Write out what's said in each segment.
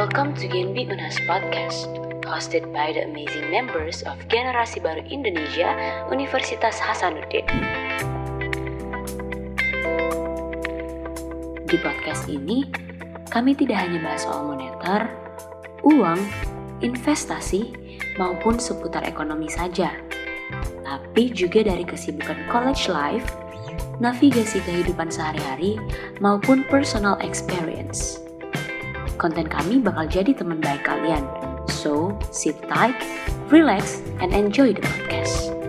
Welcome to Genbi Unas Podcast, hosted by the amazing members of Generasi Baru Indonesia, Universitas Hasanuddin. Di podcast ini, kami tidak hanya bahas soal moneter, uang, investasi, maupun seputar ekonomi saja, tapi juga dari kesibukan college life, navigasi kehidupan sehari-hari, maupun personal experience konten kami bakal jadi teman baik kalian. So, sit tight, relax, and enjoy the podcast.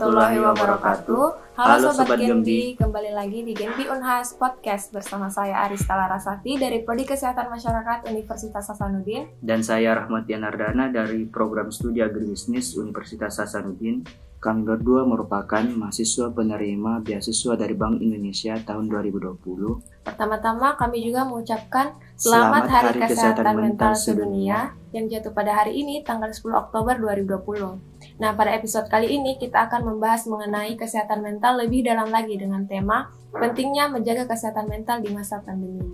Warahmatullahi wabarakatuh. Halo, Sobat, Gembi. kembali lagi di Gembi Unhas Podcast bersama saya Arista Larasati dari Prodi Kesehatan Masyarakat Universitas Hasanuddin dan saya Rahmat Yanardana dari Program Studi Agribisnis Universitas Hasanuddin. Kami berdua merupakan mahasiswa penerima beasiswa dari Bank Indonesia tahun 2020. Pertama-tama kami juga mengucapkan Selamat, Selamat Hari, Hari Kesehatan, Kesehatan Mental Sedunia yang jatuh pada hari ini tanggal 10 Oktober 2020. Nah, pada episode kali ini kita akan membahas mengenai kesehatan mental lebih dalam lagi dengan tema pentingnya menjaga kesehatan mental di masa pandemi.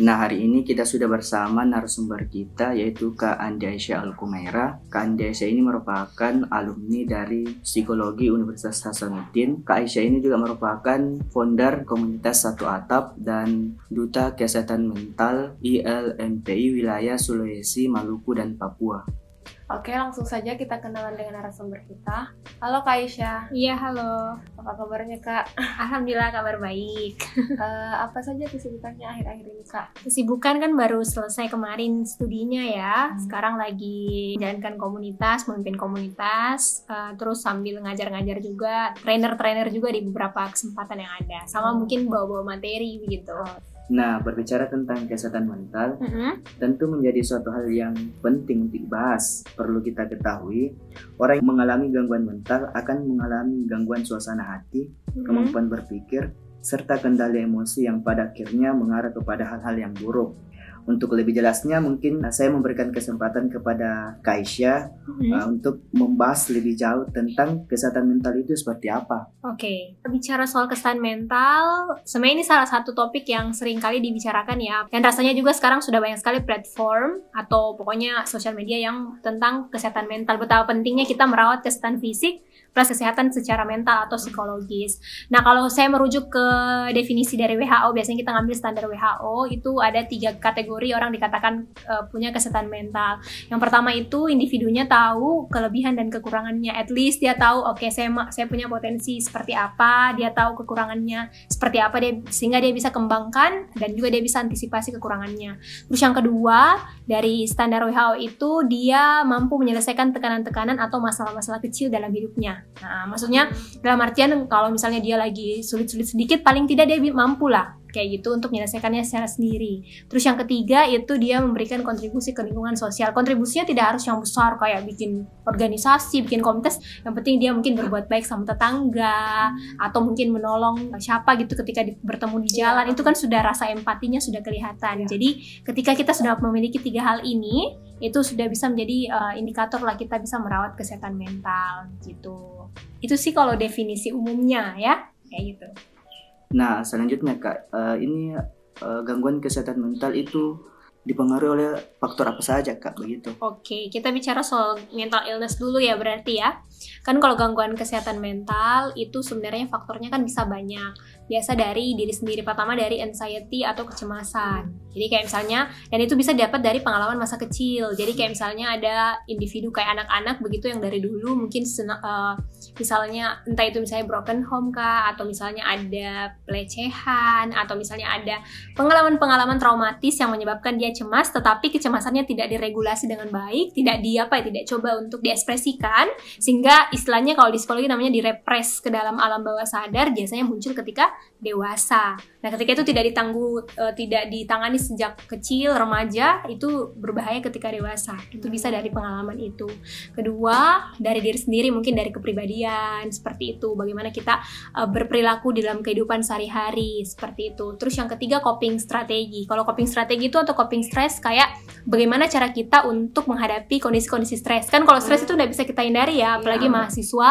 Nah hari ini kita sudah bersama narasumber kita yaitu Kak Andi Aisyah Al Kumaira. Kak Andi ini merupakan alumni dari Psikologi Universitas Hasanuddin. Kak Aisyah ini juga merupakan founder komunitas Satu Atap dan Duta Kesehatan Mental ILMPI wilayah Sulawesi, Maluku, dan Papua. Oke, langsung saja kita kenalan dengan narasumber kita. Halo Kak Aisyah. Iya, halo. Apa kabarnya Kak? Alhamdulillah kabar baik. uh, apa saja kesibukannya akhir-akhir ini Kak? Kesibukan kan baru selesai kemarin studinya ya. Hmm. Sekarang lagi jalankan komunitas, memimpin komunitas, uh, terus sambil ngajar-ngajar juga, trainer-trainer juga di beberapa kesempatan yang ada. Sama hmm. mungkin bawa-bawa materi begitu. Nah, berbicara tentang kesehatan mental, mm -hmm. tentu menjadi suatu hal yang penting untuk dibahas. Perlu kita ketahui, orang yang mengalami gangguan mental akan mengalami gangguan suasana hati, mm -hmm. kemampuan berpikir, serta kendali emosi yang pada akhirnya mengarah kepada hal-hal yang buruk. Untuk lebih jelasnya mungkin saya memberikan kesempatan kepada Kaisya hmm. uh, untuk membahas lebih jauh tentang kesehatan mental itu seperti apa. Oke, okay. bicara soal kesehatan mental, sebenarnya ini salah satu topik yang sering kali dibicarakan ya. Dan rasanya juga sekarang sudah banyak sekali platform atau pokoknya sosial media yang tentang kesehatan mental. Betapa pentingnya kita merawat kesehatan fisik plus kesehatan secara mental atau psikologis. Nah, kalau saya merujuk ke definisi dari WHO, biasanya kita ngambil standar WHO, itu ada tiga kategori orang dikatakan uh, punya kesehatan mental. Yang pertama itu individunya tahu kelebihan dan kekurangannya. At least dia tahu, oke okay, saya saya punya potensi seperti apa, dia tahu kekurangannya seperti apa dia sehingga dia bisa kembangkan dan juga dia bisa antisipasi kekurangannya. Terus yang kedua, dari standar WHO itu dia mampu menyelesaikan tekanan-tekanan atau masalah-masalah kecil dalam hidupnya. Nah, maksudnya dalam artian kalau misalnya dia lagi sulit-sulit sedikit, paling tidak dia mampu lah kayak gitu untuk menyelesaikannya secara sendiri. Terus yang ketiga itu dia memberikan kontribusi ke lingkungan sosial. Kontribusinya tidak harus yang besar kayak bikin organisasi, bikin komunitas. Yang penting dia mungkin berbuat baik sama tetangga atau mungkin menolong siapa gitu ketika di, bertemu di jalan. Itu kan sudah rasa empatinya sudah kelihatan. Jadi ketika kita sudah memiliki tiga hal ini, itu sudah bisa menjadi uh, indikator lah kita bisa merawat kesehatan mental gitu. Itu sih kalau definisi umumnya ya, kayak gitu. Nah, selanjutnya Kak, uh, ini uh, gangguan kesehatan mental itu dipengaruhi oleh faktor apa saja Kak begitu? Oke, kita bicara soal mental illness dulu ya berarti ya. Kan kalau gangguan kesehatan mental itu sebenarnya faktornya kan bisa banyak biasa dari diri sendiri pertama dari anxiety atau kecemasan jadi kayak misalnya dan itu bisa dapat dari pengalaman masa kecil jadi kayak misalnya ada individu kayak anak-anak begitu yang dari dulu mungkin uh, misalnya entah itu misalnya broken home kah atau misalnya ada pelecehan atau misalnya ada pengalaman-pengalaman traumatis yang menyebabkan dia cemas tetapi kecemasannya tidak diregulasi dengan baik tidak di apa ya tidak coba untuk diekspresikan sehingga istilahnya kalau di psikologi namanya direpres ke dalam alam bawah sadar biasanya muncul ketika dewasa. Nah, ketika itu tidak ditanggu uh, tidak ditangani sejak kecil, remaja, itu berbahaya ketika dewasa. Itu bisa dari pengalaman itu. Kedua, dari diri sendiri mungkin dari kepribadian keseharian seperti itu. Bagaimana kita uh, berperilaku dalam kehidupan sehari-hari seperti itu. Terus yang ketiga coping strategi. Kalau coping strategi itu atau coping stress kayak bagaimana cara kita untuk menghadapi kondisi-kondisi stres kan kalau stres itu udah bisa kita hindari ya apalagi ya. mahasiswa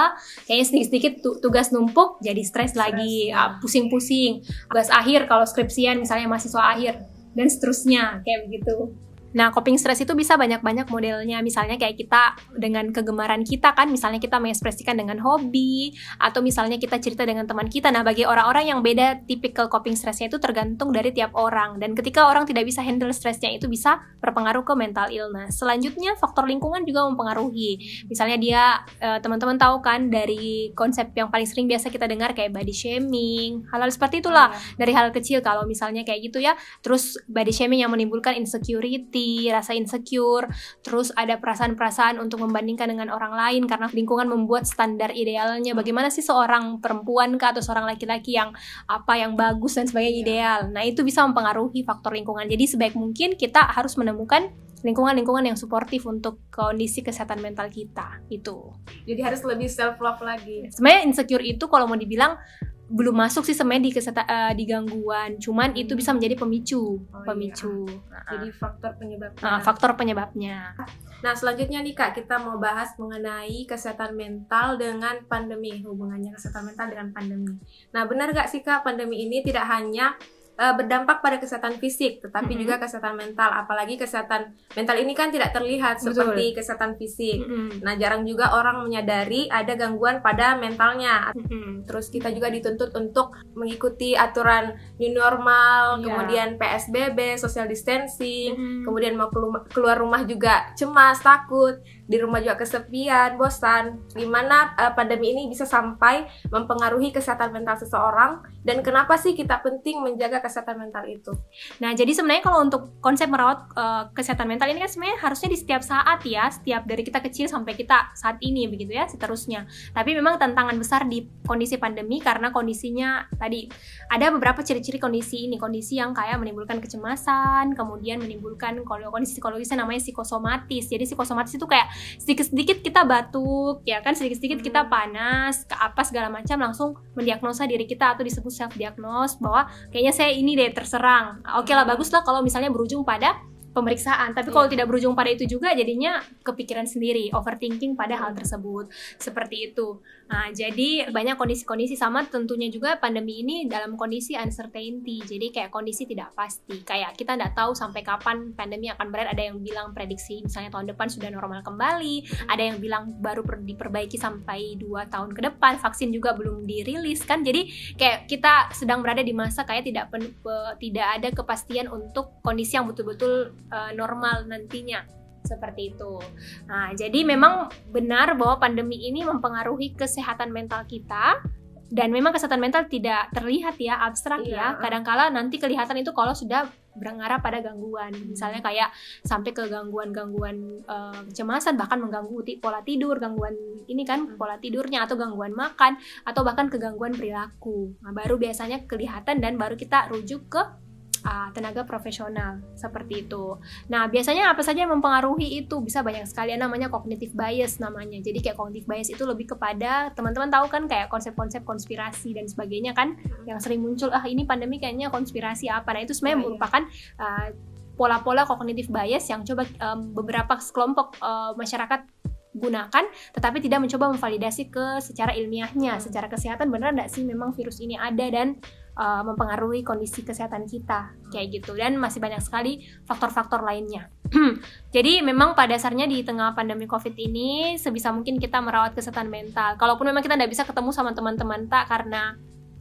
kayaknya sedikit-sedikit tugas numpuk jadi stres lagi. ya. pusing-pusing. Tugas akhir kalau skripsian misalnya mahasiswa akhir dan seterusnya kayak begitu Nah, coping stress itu bisa banyak-banyak modelnya. Misalnya kayak kita dengan kegemaran kita kan, misalnya kita mengekspresikan dengan hobi, atau misalnya kita cerita dengan teman kita. Nah, bagi orang-orang yang beda tipikal coping stressnya itu tergantung dari tiap orang. Dan ketika orang tidak bisa handle stressnya itu bisa berpengaruh ke mental illness. Selanjutnya, faktor lingkungan juga mempengaruhi. Misalnya dia, eh, teman-teman tahu kan dari konsep yang paling sering biasa kita dengar kayak body shaming, hal-hal seperti itulah. Iya. Dari hal kecil kalau misalnya kayak gitu ya, terus body shaming yang menimbulkan insecurity, anxiety, rasa insecure, terus ada perasaan-perasaan untuk membandingkan dengan orang lain karena lingkungan membuat standar idealnya bagaimana sih seorang perempuan kah atau seorang laki-laki yang apa yang bagus dan sebagainya iya. ideal. Nah, itu bisa mempengaruhi faktor lingkungan. Jadi sebaik mungkin kita harus menemukan lingkungan-lingkungan yang suportif untuk kondisi kesehatan mental kita itu. Jadi harus lebih self love lagi. Sebenarnya insecure itu kalau mau dibilang belum masuk sih sebenarnya di keseta, uh, di gangguan. Cuman itu bisa menjadi pemicu oh, pemicu. Iya. nah, jadi faktor penyebabnya. Uh, faktor penyebabnya. Nah selanjutnya nih kak kita mau bahas mengenai kesehatan mental dengan pandemi hubungannya kesehatan mental dengan pandemi. Nah benar gak sih kak pandemi ini tidak hanya uh, berdampak pada kesehatan fisik, tetapi mm -hmm. juga kesehatan mental. Apalagi kesehatan mental ini kan tidak terlihat Betul. seperti kesehatan fisik. Mm -hmm. Nah, jarang juga orang menyadari ada gangguan pada mentalnya. Mm -hmm. Terus kita juga dituntut untuk mengikuti aturan new normal, yeah. kemudian PSBB, social distancing, mm -hmm. kemudian mau keluar rumah juga cemas, takut di rumah juga kesepian, bosan. Gimana uh, pandemi ini bisa sampai mempengaruhi kesehatan mental seseorang dan kenapa sih kita penting menjaga kesehatan mental itu? Nah, jadi sebenarnya kalau untuk konsep merawat uh, kesehatan mental ini kan sebenarnya harusnya di setiap saat ya, setiap dari kita kecil sampai kita saat ini begitu ya, seterusnya. Tapi memang tantangan besar di kondisi pandemi karena kondisinya tadi ada beberapa ciri-ciri kondisi ini, kondisi yang kayak menimbulkan kecemasan, kemudian menimbulkan kondisi psikologisnya namanya psikosomatis. Jadi psikosomatis itu kayak sedikit-sedikit kita batuk ya kan sedikit-sedikit kita hmm. panas ke apa segala macam langsung mendiagnosa diri kita atau disebut self diagnose bahwa kayaknya saya ini deh terserang oke okay lah hmm. bagus lah kalau misalnya berujung pada pemeriksaan. Tapi kalau yeah. tidak berujung pada itu juga jadinya kepikiran sendiri, overthinking pada hal tersebut. Seperti itu. Nah, jadi banyak kondisi-kondisi sama tentunya juga pandemi ini dalam kondisi uncertainty. Jadi kayak kondisi tidak pasti. Kayak kita tidak tahu sampai kapan pandemi akan berakhir. Ada yang bilang prediksi misalnya tahun depan sudah normal kembali, ada yang bilang baru diperbaiki sampai dua tahun ke depan. Vaksin juga belum dirilis kan. Jadi kayak kita sedang berada di masa kayak tidak tidak ada kepastian untuk kondisi yang betul-betul uh, normal nantinya seperti itu. Nah, jadi memang benar bahwa pandemi ini mempengaruhi kesehatan mental kita dan memang kesehatan mental tidak terlihat ya abstrak ya. iya. ya. Kadangkala nanti kelihatan itu kalau sudah berengarah pada gangguan, misalnya kayak sampai ke gangguan-gangguan uh, kecemasan bahkan mengganggu pola tidur, gangguan ini kan hmm. pola tidurnya atau gangguan makan atau bahkan ke gangguan perilaku. Nah, baru biasanya kelihatan dan baru kita rujuk ke uh, tenaga profesional seperti itu. Nah, biasanya apa saja yang mempengaruhi itu? Bisa banyak sekali namanya cognitive bias namanya. Jadi kayak cognitive bias itu lebih kepada teman-teman tahu kan kayak konsep-konsep konspirasi dan sebagainya kan yang sering muncul ah ini pandemi kayaknya konspirasi apa. Nah, itu sebenarnya oh, iya. merupakan uh, pola-pola cognitive bias yang coba um, beberapa kelompok uh, masyarakat gunakan tetapi tidak mencoba memvalidasi ke secara ilmiahnya secara kesehatan benar enggak sih memang virus ini ada dan uh, mempengaruhi kondisi kesehatan kita kayak gitu dan masih banyak sekali faktor-faktor lainnya. Jadi memang pada dasarnya di tengah pandemi COVID ini sebisa mungkin kita merawat kesehatan mental. Kalaupun memang kita tidak bisa ketemu sama teman-teman tak karena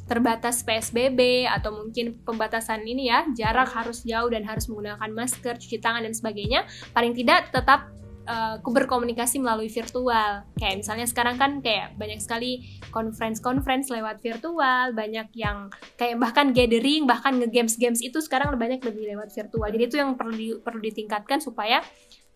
terbatas PSBB atau mungkin pembatasan ini ya jarak harus jauh dan harus menggunakan masker, cuci tangan dan sebagainya. Paling tidak tetap uh, berkomunikasi melalui virtual. Kayak misalnya sekarang kan kayak banyak sekali conference-conference lewat virtual, banyak yang kayak bahkan gathering, bahkan nge-games-games itu sekarang banyak lebih lewat virtual. Jadi itu yang perlu di, perlu ditingkatkan supaya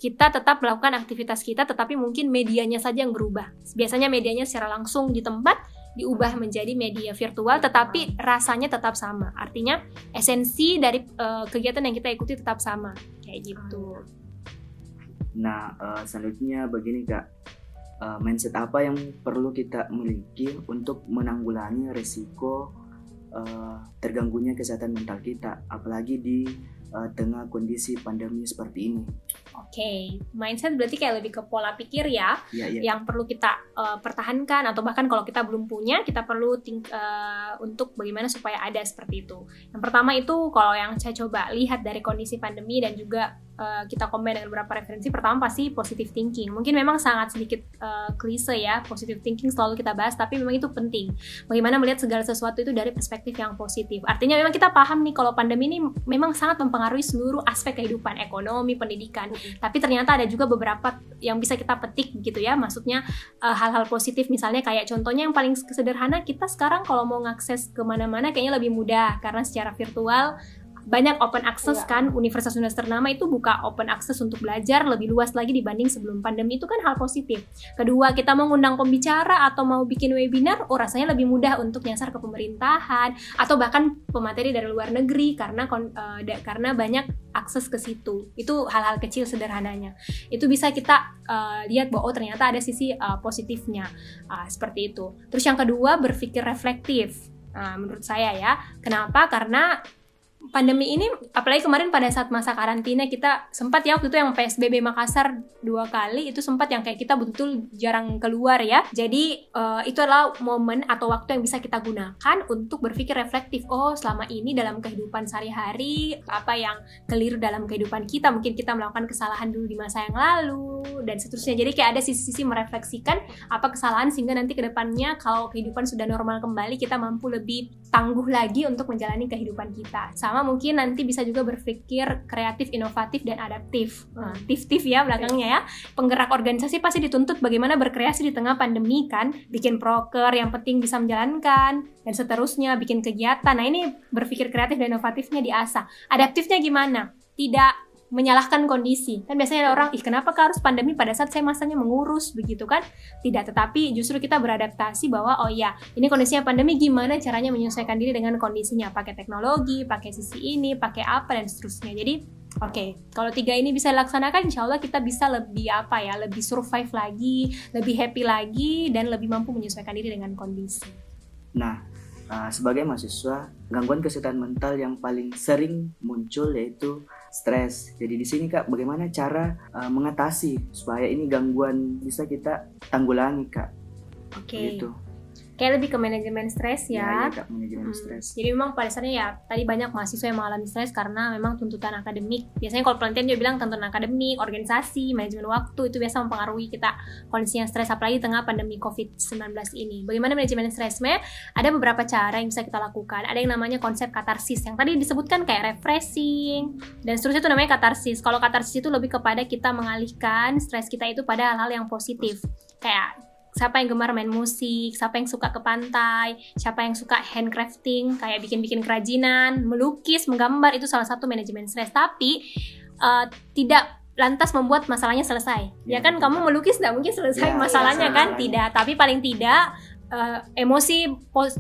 kita tetap melakukan aktivitas kita tetapi mungkin medianya saja yang berubah. Biasanya medianya secara langsung di tempat diubah menjadi media virtual tetapi rasanya tetap sama. Artinya esensi dari uh, kegiatan yang kita ikuti tetap sama kayak gitu. Nah, uh, selanjutnya begini kak, uh, mindset apa yang perlu kita miliki untuk menanggulangi resiko uh, terganggunya kesehatan mental kita, apalagi di uh, tengah kondisi pandemi seperti ini. Oke, okay. mindset berarti kayak lebih ke pola pikir ya, ya, ya. yang perlu kita uh, pertahankan atau bahkan kalau kita belum punya, kita perlu think, uh, untuk bagaimana supaya ada seperti itu. Yang pertama itu kalau yang saya coba lihat dari kondisi pandemi dan juga uh, kita komen dengan beberapa referensi pertama pasti positive thinking mungkin memang sangat sedikit uh, klise ya positive thinking selalu kita bahas tapi memang itu penting bagaimana melihat segala sesuatu itu dari perspektif yang positif artinya memang kita paham nih kalau pandemi ini memang sangat mempengaruhi seluruh aspek kehidupan ekonomi pendidikan. Tapi ternyata ada juga beberapa yang bisa kita petik gitu ya. Maksudnya eh, hal-hal uh, positif. Misalnya kayak contohnya yang paling sederhana kita sekarang kalau mau ngakses ke mana-mana kayaknya lebih mudah. Karena secara virtual banyak open access yeah. kan universitas-universitas ternama itu buka open access untuk belajar lebih luas lagi dibanding sebelum pandemi itu kan hal positif. Kedua, kita mau ngundang pembicara atau mau bikin webinar, oh rasanya lebih mudah untuk nyasar ke pemerintahan atau bahkan pemateri dari luar negeri karena uh, karena banyak akses ke situ. Itu hal-hal kecil sederhananya. Itu bisa kita uh, lihat bahwa oh ternyata ada sisi uh, positifnya uh, seperti itu. Terus yang kedua berpikir reflektif. Nah, menurut saya ya, kenapa? Karena pandemi ini apalagi kemarin pada saat masa karantina kita sempat ya waktu itu yang PSBB Makassar dua kali itu sempat yang kayak kita betul jarang keluar ya. Jadi uh, itu adalah momen atau waktu yang bisa kita gunakan untuk berpikir reflektif oh selama ini dalam kehidupan sehari-hari apa yang keliru dalam kehidupan kita mungkin kita melakukan kesalahan dulu di masa yang lalu dan seterusnya. Jadi kayak ada sisi-sisi merefleksikan apa kesalahan sehingga nanti ke depannya kalau kehidupan sudah normal kembali kita mampu lebih tangguh lagi untuk menjalani kehidupan kita mungkin nanti bisa juga berpikir kreatif, inovatif dan adaptif. Nah, tif-tif ya belakangnya ya. Penggerak organisasi pasti dituntut bagaimana berkreasi di tengah pandemi kan, bikin proker yang penting bisa menjalankan dan seterusnya, bikin kegiatan. Nah, ini berpikir kreatif dan inovatifnya diasah. Adaptifnya gimana? Tidak menyalahkan kondisi. Kan biasanya ada orang, ih kenapa harus pandemi pada saat saya masanya mengurus begitu kan? Tidak, tetapi justru kita beradaptasi bahwa oh ya, ini kondisinya pandemi gimana caranya menyesuaikan diri dengan kondisinya, pakai teknologi, pakai sisi ini, pakai apa dan seterusnya. Jadi Oke, okay. kalau tiga ini bisa dilaksanakan, insya Allah kita bisa lebih apa ya, lebih survive lagi, lebih happy lagi, dan lebih mampu menyesuaikan diri dengan kondisi. Nah, uh, sebagai mahasiswa, gangguan kesehatan mental yang paling sering muncul yaitu stres. Jadi di sini Kak, bagaimana cara uh, mengatasi supaya ini gangguan bisa kita tanggulangi Kak? Oke. Okay. Gitu kayak lebih ke manajemen stres ya. ya, ya manajemen hmm. stres. Jadi memang pada dasarnya ya tadi banyak mahasiswa yang mengalami stres karena memang tuntutan akademik. Biasanya kalau penelitian dia bilang tuntutan akademik, organisasi, manajemen waktu itu biasa mempengaruhi kita kondisi yang stres apalagi di tengah pandemi COVID-19 ini. Bagaimana manajemen stres? Sebenarnya ada beberapa cara yang bisa kita lakukan. Ada yang namanya konsep katarsis yang tadi disebutkan kayak refreshing dan seterusnya itu namanya katarsis. Kalau katarsis itu lebih kepada kita mengalihkan stres kita itu pada hal-hal yang positif. Kayak siapa yang gemar main musik, siapa yang suka ke pantai, siapa yang suka handcrafting, kayak bikin-bikin kerajinan, melukis, menggambar itu salah satu manajemen stres. Tapi uh, tidak lantas membuat masalahnya selesai. Ya, ya kan kamu melukis tidak mungkin selesai ya, masalahnya ya, kan? Tidak, tapi paling tidak uh, emosi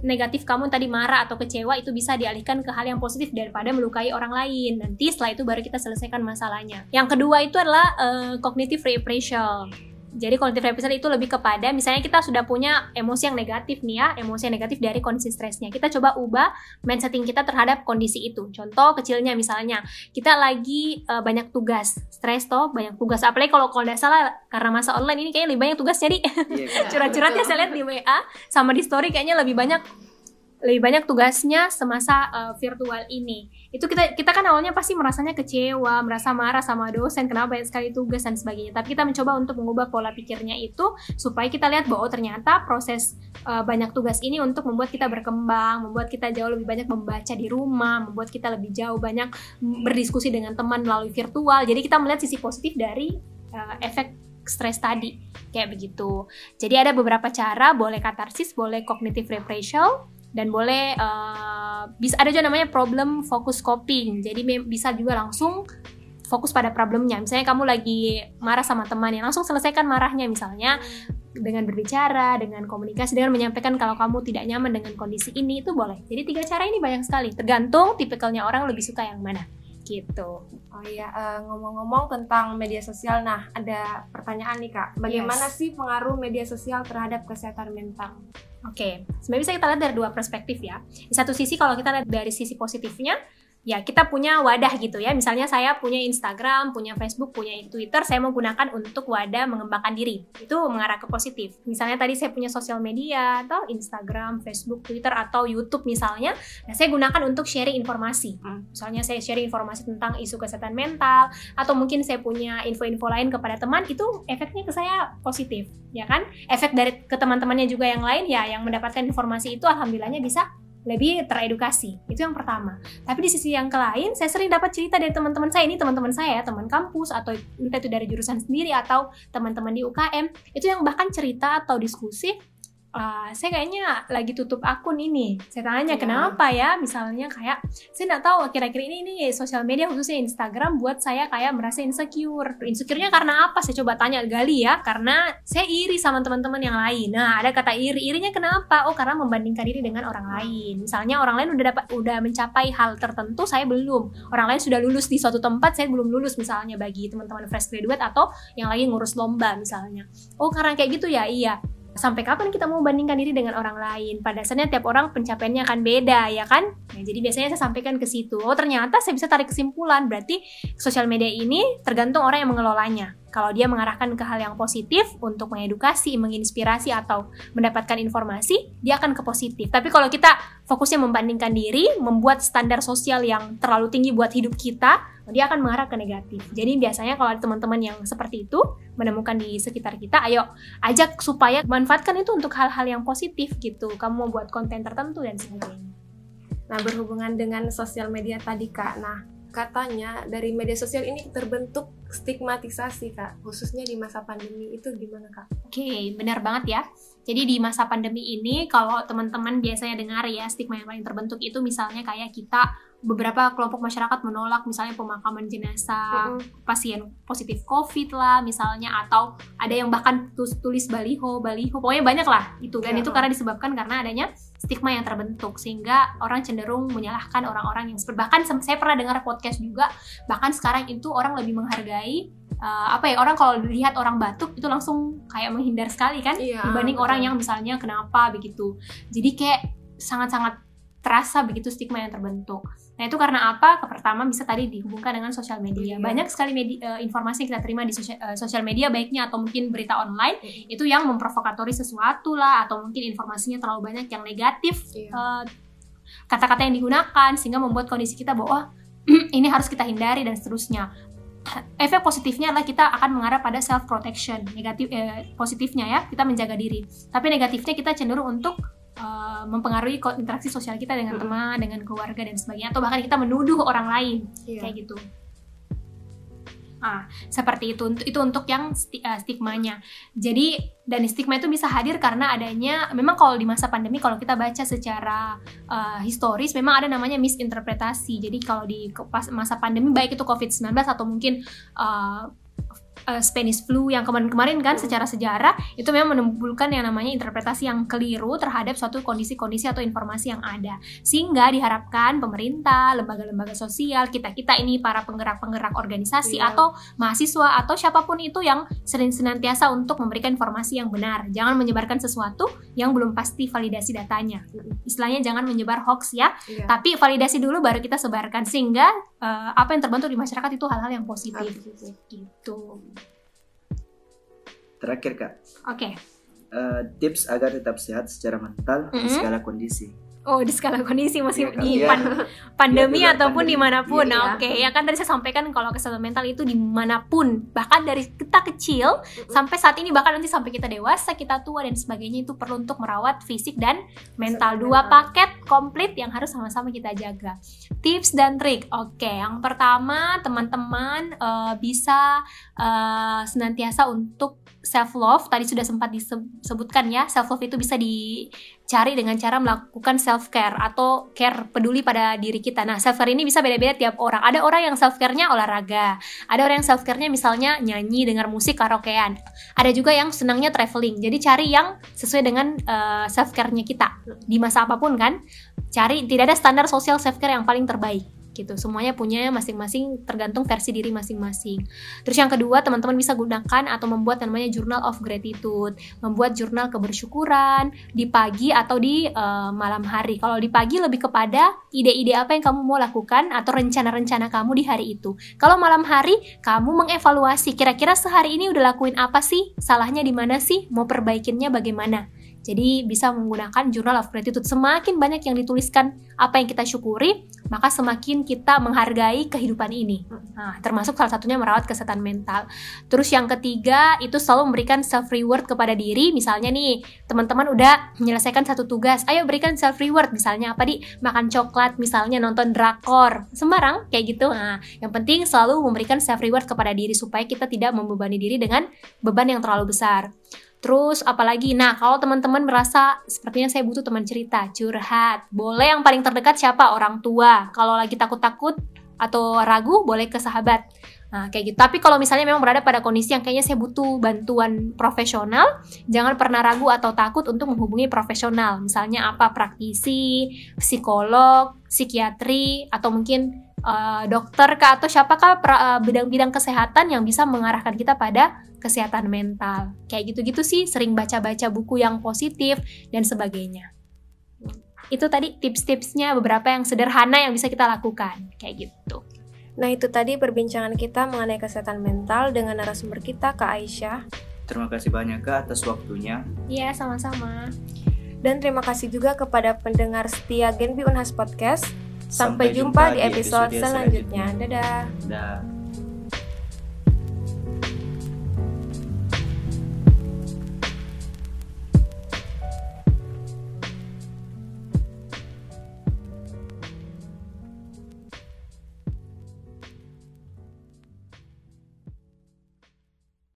negatif kamu tadi marah atau kecewa itu bisa dialihkan ke hal yang positif daripada melukai orang lain. Nanti setelah itu baru kita selesaikan masalahnya. Yang kedua itu adalah uh, cognitive reappraisal jadi cognitive repression itu lebih kepada misalnya kita sudah punya emosi yang negatif nih ya, emosi yang negatif dari kondisi stresnya. Kita coba ubah mindseting kita terhadap kondisi itu. Contoh kecilnya misalnya kita lagi uh, banyak tugas, stres toh banyak tugas. Apalagi kalau kalau tidak salah karena masa online ini kayaknya lebih banyak tugas jadi yeah, curhat-curhatnya saya lihat di WA sama di story kayaknya lebih banyak lebih banyak tugasnya semasa uh, virtual ini. Itu kita kita kan awalnya pasti merasanya kecewa, merasa marah sama dosen kenapa banyak sekali tugas dan sebagainya. Tapi kita mencoba untuk mengubah pola pikirnya itu supaya kita lihat bahwa ternyata proses uh, banyak tugas ini untuk membuat kita berkembang, membuat kita jauh lebih banyak membaca di rumah, membuat kita lebih jauh banyak berdiskusi dengan teman melalui virtual. Jadi kita melihat sisi positif dari uh, efek stres tadi kayak begitu. Jadi ada beberapa cara, boleh katarsis, boleh cognitive repressal, dan boleh uh, bisa ada juga namanya problem focus coping. Jadi bisa juga langsung fokus pada problemnya. Misalnya kamu lagi marah sama teman yang langsung selesaikan marahnya. Misalnya dengan berbicara dengan komunikasi dengan menyampaikan kalau kamu tidak nyaman dengan kondisi ini itu boleh. Jadi tiga cara ini banyak sekali. Tergantung tipikalnya orang lebih suka yang mana. Gitu. Oh iya, uh, ngomong-ngomong tentang media sosial, nah ada pertanyaan nih kak, bagaimana yes. sih pengaruh media sosial terhadap kesehatan mental? Oke, okay. sebenarnya bisa kita lihat dari dua perspektif ya. Di satu sisi kalau kita lihat dari sisi positifnya, ya kita punya wadah gitu ya. Misalnya saya punya Instagram, punya Facebook, punya Twitter, saya mau gunakan untuk wadah mengembangkan diri. Itu mengarah ke positif. Misalnya tadi saya punya sosial media atau Instagram, Facebook, Twitter atau YouTube misalnya, nah saya gunakan untuk sharing informasi. Hmm. Misalnya saya sharing informasi tentang isu kesehatan mental atau mungkin saya punya info-info lain kepada teman, itu efeknya ke saya positif, ya kan? Efek dari ke teman-temannya juga yang lain ya yang mendapatkan informasi itu alhamdulillahnya bisa lebih teredukasi. Itu yang pertama. Tapi di sisi yang lain, saya sering dapat cerita dari teman-teman saya ini, teman-teman saya, teman kampus atau entah itu dari jurusan sendiri atau teman-teman di UKM, itu yang bahkan cerita atau diskusi uh, saya kayaknya lagi tutup akun ini. Saya tanya ya. kenapa ya? Misalnya kayak saya nggak tahu kira-kira ini ini sosial media khususnya Instagram buat saya kayak merasa insecure. Insecure-nya karena apa? Saya coba tanya gali ya. Karena saya iri sama teman-teman yang lain. Nah, ada kata iri. Irinya kenapa? Oh, karena membandingkan diri dengan orang lain. Misalnya orang lain udah dapat udah mencapai hal tertentu, saya belum. Orang lain sudah lulus di suatu tempat, saya belum lulus misalnya bagi teman-teman fresh graduate atau yang lagi ngurus lomba misalnya. Oh, karena kayak gitu ya? Iya sampai kapan kita mau bandingkan diri dengan orang lain? Pada dasarnya tiap orang pencapaiannya akan beda, ya kan? Nah, jadi biasanya saya sampaikan ke situ. Oh, ternyata saya bisa tarik kesimpulan, berarti sosial media ini tergantung orang yang mengelolanya. Kalau dia mengarahkan ke hal yang positif untuk mengedukasi, menginspirasi atau mendapatkan informasi, dia akan ke positif. Tapi kalau kita fokusnya membandingkan diri, membuat standar sosial yang terlalu tinggi buat hidup kita, dia akan mengarah ke negatif. Jadi biasanya kalau ada teman-teman yang seperti itu menemukan di sekitar kita, ayo ajak supaya manfaatkan itu untuk hal-hal yang positif gitu. Kamu mau buat konten tertentu dan sebagainya. Nah, berhubungan dengan sosial media tadi Kak. Nah, katanya dari media sosial ini terbentuk stigmatisasi kak khususnya di masa pandemi itu gimana kak? Oke okay, benar banget ya jadi di masa pandemi ini kalau teman-teman biasanya dengar ya stigma yang paling terbentuk itu misalnya kayak kita beberapa kelompok masyarakat menolak misalnya pemakaman jenazah mm-hmm. pasien positif COVID lah misalnya atau ada yang bahkan tulis baliho baliho pokoknya banyak lah itu dan yeah. itu karena disebabkan karena adanya stigma yang terbentuk sehingga orang cenderung menyalahkan orang-orang yang bahkan saya pernah dengar podcast juga bahkan sekarang itu orang lebih menghargai uh, apa ya orang kalau lihat orang batuk itu langsung kayak menghindar sekali kan yeah, dibanding betul. orang yang misalnya kenapa begitu jadi kayak sangat-sangat terasa begitu stigma yang terbentuk. Nah itu karena apa? Pertama bisa tadi dihubungkan dengan sosial media. Iya. Banyak sekali media, uh, informasi yang kita terima di eh, sosial uh, media baiknya atau mungkin berita online iya. itu yang memprovokatori sesuatu lah atau mungkin informasinya terlalu banyak yang negatif iya. uh, kata-kata yang digunakan sehingga membuat kondisi kita bahwa ini harus kita hindari dan seterusnya. Efek positifnya adalah kita akan mengarah pada self protection. Negatif eh, positifnya ya kita menjaga diri. Tapi negatifnya kita cenderung untuk uh, mempengaruhi interaksi sosial kita dengan hmm. teman, dengan keluarga dan sebagainya, atau bahkan kita menuduh orang lain yeah. kayak gitu. Ah, seperti itu. Itu untuk yang eh, stigmanya. Jadi dan stigma itu bisa hadir karena adanya memang kalau di masa pandemi kalau kita baca secara uh, historis memang ada namanya misinterpretasi. Jadi kalau di pas masa pandemi baik itu COVID-19 atau mungkin uh, uh, Spanish flu yang kemarin-kemarin kan secara sejarah itu memang menimbulkan yang namanya interpretasi yang keliru terhadap suatu kondisi-kondisi atau informasi yang ada. Sehingga diharapkan pemerintah, lembaga-lembaga sosial, kita-kita ini para penggerak-penggerak organisasi yeah. atau mahasiswa atau siapa pun itu yang sering senantiasa untuk memberikan informasi yang benar. Jangan menyebarkan sesuatu yang belum pasti validasi datanya. Istilahnya jangan menyebar hoax ya, yeah. tapi validasi dulu baru kita sebarkan sehingga uh, apa yang terbentuk di masyarakat itu hal-hal yang positif. Gitu. Terakhir kak. Oke. Okay. Uh, tips agar tetap sehat secara mental mm -hmm. di segala kondisi. Oh, di skala kondisi masih ya, di pan ya. pandemi ya, ataupun pandemi. di mana pun. Ya, nah, oke, okay. ya kan tadi saya sampaikan kalau kesehatan mental itu di mana pun, bahkan dari kita kecil mm-hmm. sampai saat ini, bahkan nanti sampai kita dewasa, kita tua dan sebagainya itu perlu untuk merawat fisik dan mental. Dua paket komplit yang harus sama-sama kita jaga. Tips dan trik, oke. Okay. Yang pertama, teman-teman uh, bisa uh, senantiasa untuk self love. Tadi sudah sempat disebutkan ya, self love itu bisa di cari dengan cara melakukan self care atau care peduli pada diri kita. Nah, self care ini bisa beda-beda tiap orang. Ada orang yang self care-nya olahraga, ada orang yang self care-nya misalnya nyanyi, dengar musik, karaokean. Ada juga yang senangnya traveling. Jadi cari yang sesuai dengan uh, self care-nya kita di masa apa pun kan. Cari tidak ada standar sosial self care yang paling terbaik gitu. Semuanya punya masing-masing tergantung versi diri masing-masing. Terus yang kedua, teman-teman bisa gunakan atau membuat namanya Journal of Gratitude, membuat jurnal kebersyukuran di pagi atau di uh, malam hari. Kalau di pagi lebih kepada ide-ide apa yang kamu mau lakukan atau rencana-rencana kamu di hari itu. Kalau malam hari, kamu mengevaluasi kira-kira sehari ini udah lakuin apa sih? Salahnya di mana sih? Mau perbaikinnya bagaimana? Jadi bisa menggunakan Journal of Gratitude. Semakin banyak yang dituliskan apa yang kita syukuri, maka semakin kita menghargai kehidupan ini. Nah, termasuk salah satunya merawat kesehatan mental. Terus yang ketiga itu selalu memberikan self reward kepada diri. Misalnya nih, teman-teman udah menyelesaikan satu tugas, ayo berikan self reward. Misalnya apa di makan coklat, misalnya nonton drakor, sembarang kayak gitu. Nah, yang penting selalu memberikan self reward kepada diri supaya kita tidak membebani diri dengan beban yang terlalu besar. Terus apalagi, nah kalau teman-teman merasa sepertinya saya butuh teman cerita, curhat, boleh yang paling terdekat siapa? Orang tua. Kalau lagi takut-takut atau ragu, boleh ke sahabat. Nah, kayak gitu. Tapi kalau misalnya memang berada pada kondisi yang kayaknya saya butuh bantuan profesional, jangan pernah ragu atau takut untuk menghubungi profesional. Misalnya apa? Praktisi, psikolog, psikiatri, atau mungkin uh, dokter kah atau siapakah eh, bidang-bidang kesehatan yang bisa mengarahkan kita pada kesehatan mental. Kayak gitu-gitu sih, sering baca-baca buku yang positif dan sebagainya. Itu tadi tips-tipsnya beberapa yang sederhana yang bisa kita lakukan, kayak gitu. Nah itu tadi perbincangan kita mengenai kesehatan mental dengan narasumber kita Kak Aisyah. Terima kasih banyak Kak atas waktunya. Iya, sama-sama. Dan terima kasih juga kepada pendengar setia Genbi Unhas Podcast Sampai, jumpa, di episode, episode selanjutnya. selanjutnya. Dadah. Dadah.